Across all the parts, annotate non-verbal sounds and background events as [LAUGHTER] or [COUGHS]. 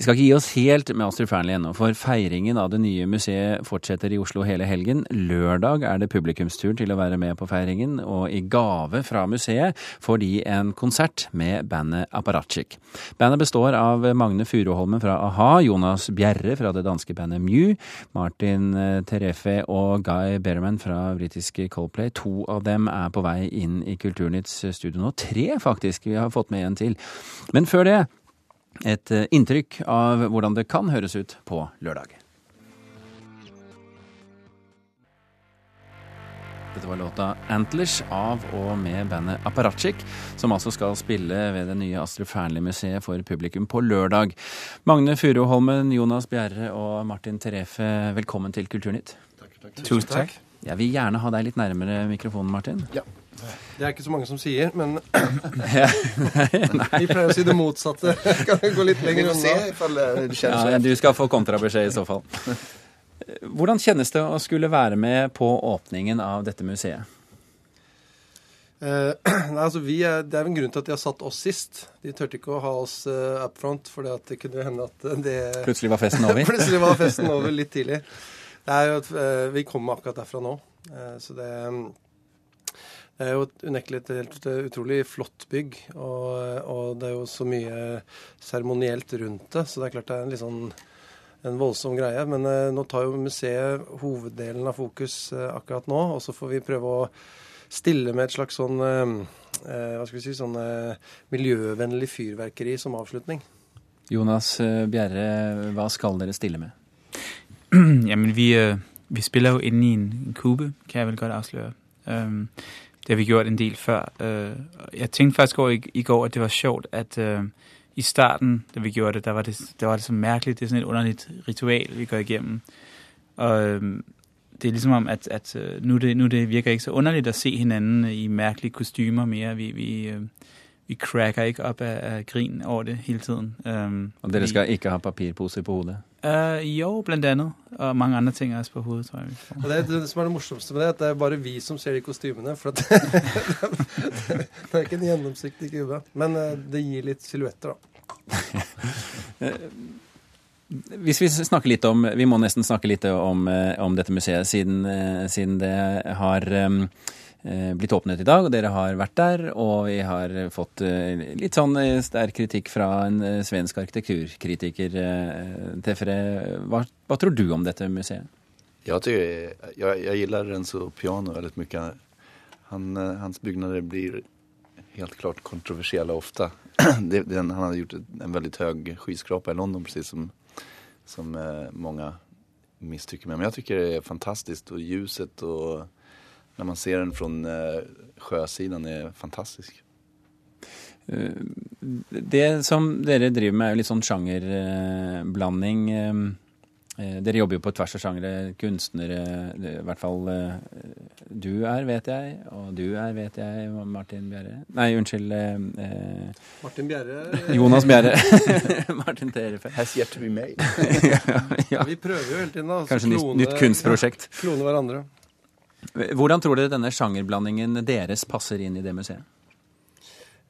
Vi skal ikke gi oss helt med Astrid Fearnley ennå, for feiringen av det nye museet fortsetter i Oslo hele helgen. Lørdag er det publikumstur til å være med på feiringen, og i gave fra museet får de en konsert med bandet Apparatchik. Bandet består av Magne Furuholmen fra a-ha, Jonas Bjerre fra det danske bandet Mew, Martin eh, Terefe og Guy Berman fra britiske Coldplay. To av dem er på vei inn i Kulturnytts studio nå. Tre, faktisk. Vi har fått med en til. Men før det et eh, inntrykk av hvordan det kan høres ut på lørdag. Dette var låta 'Antlers' av og med bandet Apparatchik, som altså skal spille ved det nye Astrid Fearnley-museet for publikum på lørdag. Magne Furuholmen, Jonas Bjerre og Martin Terefe, velkommen til Kulturnytt. Takk, takk. Tusen takk. Jeg vil gjerne ha deg litt nærmere mikrofonen, Martin. Ja. Det er ikke så mange som sier, men [COUGHS] vi pleier å si det motsatte. [LAUGHS] Kan vi gå litt lenger unna? Ja, du skal få kontrabeskjed i så fall. [LAUGHS] Hvordan kjennes det å skulle være med på åpningen av dette museet? Eh, [CLEARS THROAT] nei, altså vi er, Det er en grunn til at de har satt oss sist. De turte ikke å ha oss uh, up front, for det kunne hende at det [LAUGHS] Plutselig var festen over? Plutselig var festen over litt tidlig. Det er jo at, uh, vi kommer akkurat derfra nå. Uh, så det, det er jo unektelig et helt utrolig flott bygg. Og, og, det er jo så mye seremonielt rundt det, så det er klart det er en litt sånn en voldsom greie. Men nå tar jo museet hoveddelen av fokus akkurat nå, og så får vi prøve å stille med et slags sånn eh, hva skal vi si, sånn eh, miljøvennlig fyrverkeri som avslutning. Jonas eh, Bjerre, hva skal dere stille med? [CLEARS THROAT] Jamen, vi, vi spiller jo inni i en, en kube, kan jeg vel godt avsløre. Um, det har vi gjort en del før. Uh, jeg tenkte faktisk over i, i, går at det var sjovt at uh, i starten, da vi gjorde det, der var det, der var det så merkelig. Det er sånn et underlig ritual vi går igjennom. Og um, det er liksom om at, at nu, det, nu det virker ikke så underligt å se hinanden i merkelige kostymer mer. Vi, vi, vi cracker ikke opp av, av, grin over det hele tiden. Um, og dere skal ikke ha papirposer på hodet? Uh, jo, annet. Og mange andre ting også på hodet, tror jeg. Og det, det, som er det morsomste med det, er at det er bare vi som ser de kostymene. For det, [LAUGHS] det, er ikke en gjennomsiktig kube. Men uh, det gir litt silhuetter, da. Hvis vi snakker litt om Vi må nesten snakke litt om, om dette museet, siden, siden det har um, blitt åpnet i dag, og dere har vært der. Og vi har fått litt sånn sterk kritikk fra en svensk arkitekturkritiker. Tefre, hva, hva, tror du om dette museet? Jeg, tycker, jeg, jeg gillar Renzo Piano veldig mye. Han, hans bygninger blir helt klart kontroversielle ofte. [CLEARS THROAT] han hadde gjort en veldig høy skyskrape i London, precis som som mange många med. Men jeg syns det er fantastisk. Og ljuset och när man ser den från sjøsiden, sjösidan er fantastisk. Det som dere driver med er jo litt sånn sjangerblanding. Dere jobber jo på tvers av sjangere. Kunstnere, i hvert fall du er, vet jeg. Og du er, vet jeg, Martin Bjerre. Nei, unnskyld. Eh, Martin Bjerre. Jonas Bjerre. [LAUGHS] Martin Terefe. Has yet to be made. [LAUGHS] ja, ja. Vi prøver jo hele tiden. da. Kanskje klone, nytt kunstprosjekt. Ja, klone hverandre. Hvordan tror dere denne sjangerblandingen deres passer inn i det museet?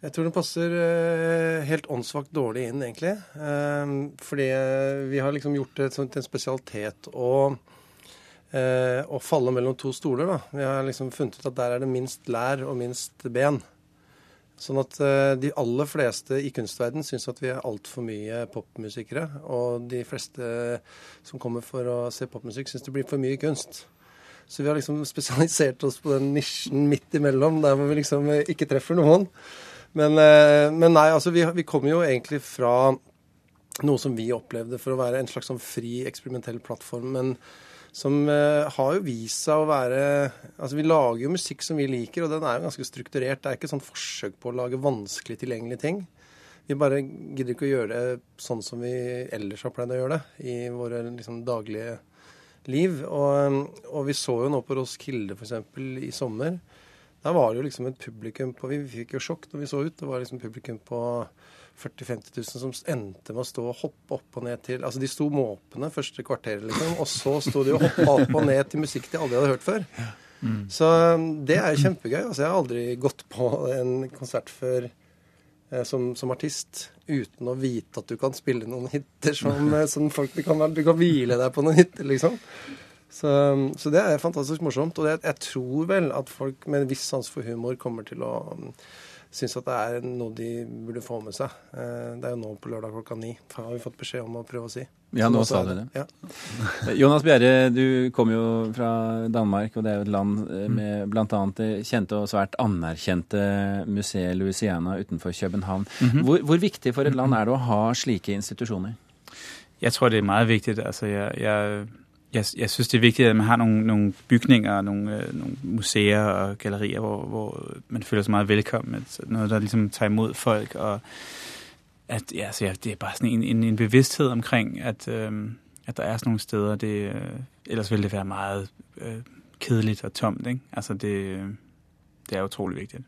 Jeg tror den passer uh, helt åndssvakt dårlig inn, egentlig. Uh, fordi vi har liksom gjort det til en spesialitet å, å falle mellom to stoler. Da. Vi har liksom funnet ut at der er det minst lær og minst ben. Sånn at de aller fleste i kunstverden syns at vi er altfor mye popmusikere. Og de fleste som kommer for å se popmusikk, syns det blir for mye kunst. Så vi har liksom [LAUGHS] spesialisert oss på den nisjen midt imellom, der hvor vi liksom ikke treffer noen. Men, men, nei, altså vi, vi kommer jo egentlig fra noe som vi opplevde for å være en slags sånn fri, eksperimentell plattform. Men som uh, har jo vist seg å være Altså vi lager jo musikk som vi liker, og den er jo ganske strukturert. Det er ikke sånn forsøk på å lage vanskelig tilgjengelige ting. Vi bare gidder ikke å gjøre det sånn som vi ellers har pleid å gjøre det i våre liksom, daglige liv. Og, og vi så jo nå på Roskilde f.eks. i sommer. Der var det jo liksom et publikum på Vi fikk jo sjokk når vi så ut. Det var liksom publikum på 40 000-50 000 som endte med å stå og hoppe opp og ned til Altså de sto måpende første kvarteret, liksom. Og så sto de og hoppa opp og ned til musikk de aldri hadde hørt før. Mm. Så det er kjempegøy. Altså jeg har aldri gått på en konsert før som, som, artist uten å vite at du kan spille noen hiter som, eh, som folk du kan, du kan hvile deg på noen hiter, liksom. Så, så, det er fantastisk morsomt. Og det, jeg tror vel at folk med en viss sans for humor kommer til å synes at det er noe de burde få med seg. Eh, det er jo nå på lørdag klokka ni, har vi fått beskjed om å prøve å si. Ja, nå sa du det. Ja. Jonas Bjerre, du kommer jo fra Danmark, og det er jo et land eh, mm. med bl.a. det kjente og svært anerkjente museet Louisiana utenfor København. Mm -hmm. hvor, hvor, viktig for et land er det å ha slike institusjoner? Jeg tror det er meget viktig. Altså, jeg, jeg jeg, jeg synes det er viktig at man har noen, noen bygninger, noen, øh, noen, museer og gallerier hvor, hvor, man føler seg meget velkommen. Noe der liksom tar imot folk. og at, ja, så ja, Det er bare sådan en, en, en bevidsthed omkring at, øh, at der er sånne steder. Det, øh, ellers vil det være meget øh, kedeligt og tomt. Ikke? Altså det, det er utrolig viktig.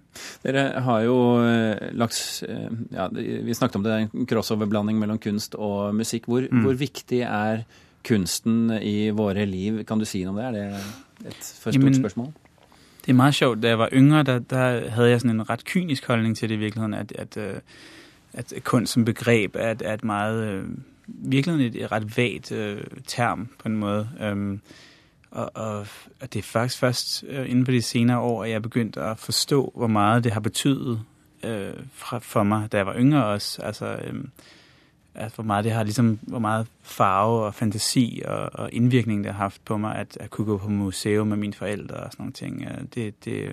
Dere har jo øh, lagt ja, Vi snakket om det, en crossover-blanding mellom kunst og musikk. Hvor, mm. hvor viktig er kunsten i våre liv. Kan du si noe om det? Er det et for stort Jamen, spørsmål? Det er meget sjovt. Da jeg var yngre, der, der hadde jeg en ret kynisk holdning til det i virkeligheten. at, at, øh, at kunst som begreb er, er et meget, øh, virkelig et ret vagt uh, term på en måte. Um, og, og, og det er faktisk først uh, inden på de senere år, at jeg begyndte å forstå, hvor meget det har betydet fra, for meg da jeg var yngre også. Altså, at hvor meget det har ligesom, hvor meget farve og fantasi og, og innvirkning det har haft på meg at, at kunne gå på museum med mine forældre og sådan nogle ting. Det, det,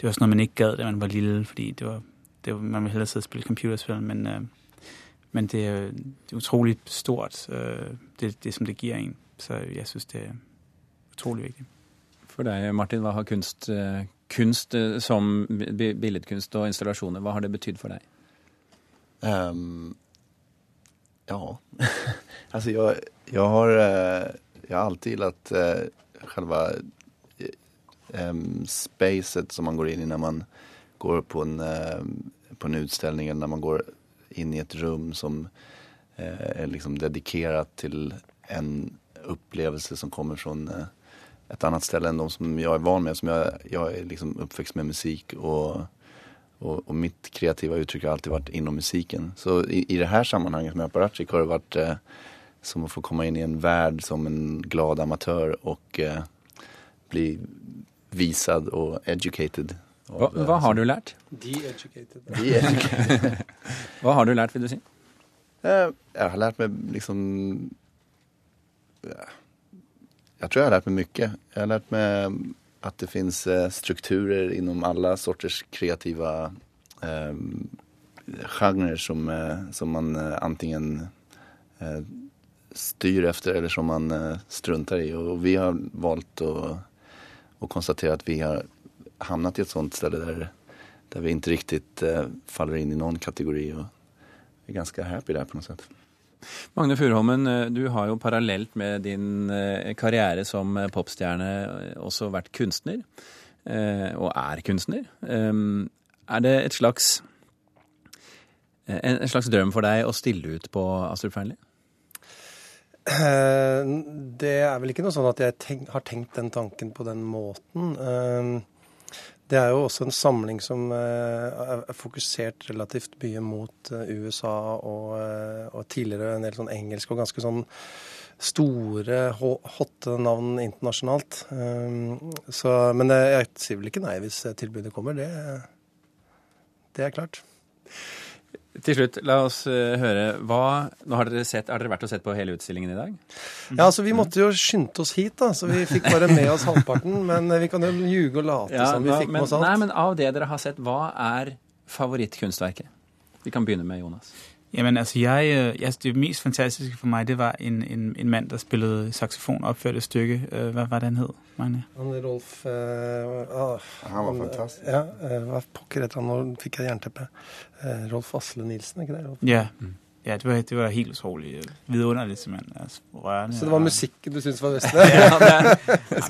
det var sådan noget, man ikke gad, da man var lille, fordi det var, det man vil hellere sidde og spille computerspil, men, øh, men det, er, det er utroligt stort, øh, det, det som det gir en. Så jeg synes, det er utrolig viktig. For deg, Martin, hva har kunst, øh, kunst som billedkunst og installasjoner, hva har det betydd for deg? Um, Ja, [LAUGHS] Altså, jeg, jeg, har, jag har alltid gillat selve själva um, spacet som man går inn i når man går på en, på en utställning eller när man går in i ett rum som är liksom dedikerat till en upplevelse som kommer från ett annat ställe än de som jag är van med. Som jag, jag är liksom uppväxt med musik och och, och, mitt kreativa uttryck har alltid varit inom musiken. Så i, i det här sammanhanget med Apparatchik har det varit eh, som att få komma in i en värld som en glad amatör och eh, bli visad och educated. Hva, hva har du lært? De-educated. De [LAUGHS] hva har du lært, vil du si? Eh, jeg har lært meg liksom Jeg tror jeg har lært meg mye. Jeg har lært meg at det finns eh, strukturer innom alle sorters kreative eh, som, eh, som man enten antingen eh, styr efter eller som man eh, struntar i. Og vi har valgt å konstatere at att vi har hamnat i et sånt sted der, der, vi ikke riktig uh, faller inn i noen kategori og er ganske happy der på noe sätt. Magne Furuholmen, eh, du har jo parallelt med din eh, karriere som eh, popstjerne også vært kunstner, og er kunstner. Er det et slags, en slags drøm for deg å stille ut på Astrup Fearnley? Det er vel ikke noe sånn at jeg tenk, har tenkt den tanken på den måten. Det er jo også en samling som eh, er fokusert relativt mye mot eh, USA og, eh, og tidligere en del sånn engelsk og ganske sånn store, hotte navn internasjonalt. Så, men jeg sier vel ikke nei hvis tilbudet kommer. Det, det er klart. Til slutt, la oss uh, høre. Hva, nå har dere, sett, har dere vært og sett på hele utstillingen i dag? Ja, altså Vi måtte jo skynde oss hit, da, så vi fikk bare med oss halvparten. Men vi kan jo ljuge og late ja, som vi fikk men, med oss alt. Nei, men av det dere har sett, hva er favorittkunstverket? Vi kan begynne med Jonas. Jamen altså, jeg, øh, jeg, det mest fantastiske for meg, det var en, en, en mann der spillede saksofon og oppførte et stykke. Øh, hva var det han hed, Magne? Han Rolf uh, uh, Han var fantastisk. Ja, uh, hva pokker het han? Nå fikk jeg jernteppe. Uh, Rolf Asle Nilsen, ikke det? Rolf? Ja. Mm. Ja, det var, det var helt utrolig vidunderlig, simpelthen. Altså, rørende. Så det var musikken du syntes var [LAUGHS] best?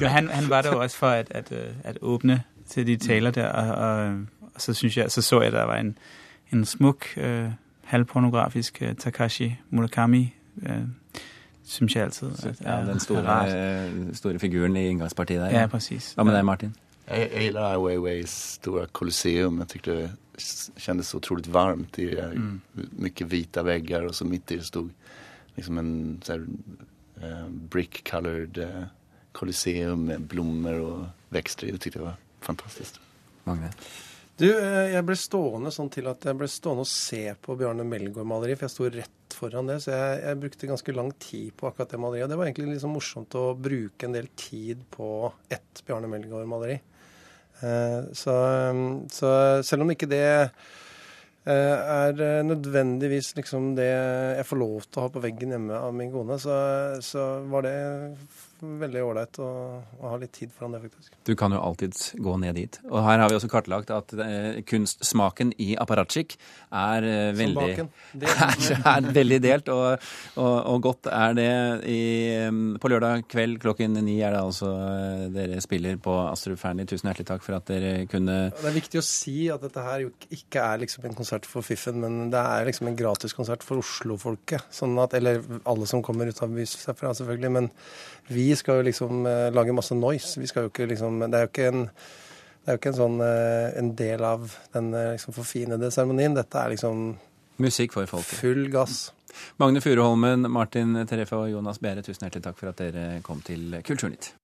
ja, han, han, var der også for at, at, at, åpne til de taler der, og, og, og så, synes jeg, så så jeg, der var en, en smuk halvpornografisk uh, Takashi Murakami. Uh, Syns jeg altid. At, ja, den store, store, figuren i inngangspartiet der. Ja, precis. Hva med deg, Martin? Jeg, jag gillar Ai Weiweis store kolosseum. Jeg tyckte det kjentes så otroligt varmt i det. Mm. Mye hvite vegger, og så midt i det stod liksom en sånn här, eh, brick colored kolosseum Colosseum med blomster og vekster. Det tyckte jeg var fantastisk. Magne? Du, eh, jeg ble stående sånn til at jeg ble stående og se på Bjarne Melgaard-maleri, for jeg sto rett foran det. Så jeg, jeg brukte ganske lang tid på akkurat det maleriet. Det var egentlig liksom morsomt å bruke en del tid på ett Bjarne Melgaard-maleri. Eh, så, så selv om ikke det eh, er eh, nødvendigvis liksom det jeg får lov til å ha på veggen hjemme av min kone, så, så var det veldig ålreit å, å ha litt tid foran det, faktisk. Du kan jo alltids gå ned dit. Og her har vi også kartlagt at eh, kunstsmaken i apparatskikk er eh, veldig [LAUGHS] er, er veldig delt, og, og, og godt er det i, um, På lørdag kveld klokken ni er det altså eh, dere spiller på Astrup Fearnley. Tusen hjertelig takk for at dere kunne Det er viktig å si at dette her jo ikke er liksom en konsert for fiffen, men det er liksom en gratiskonsert for Oslo-folket. Sånn at, eller alle som kommer ut av byen, selvfølgelig. Men vi skal jo liksom eh, lage masse noise. Vi skal jo ikke liksom Det er jo ikke en det er jo ikke en sånn eh, en del av den eh, liksom forfinede seremonien. Dette er liksom Musikk for folket. full gass. Magne Furuholmen, Martin Terefe og Jonas Behre, tusen hjertelig takk for at dere kom til Kulturnytt.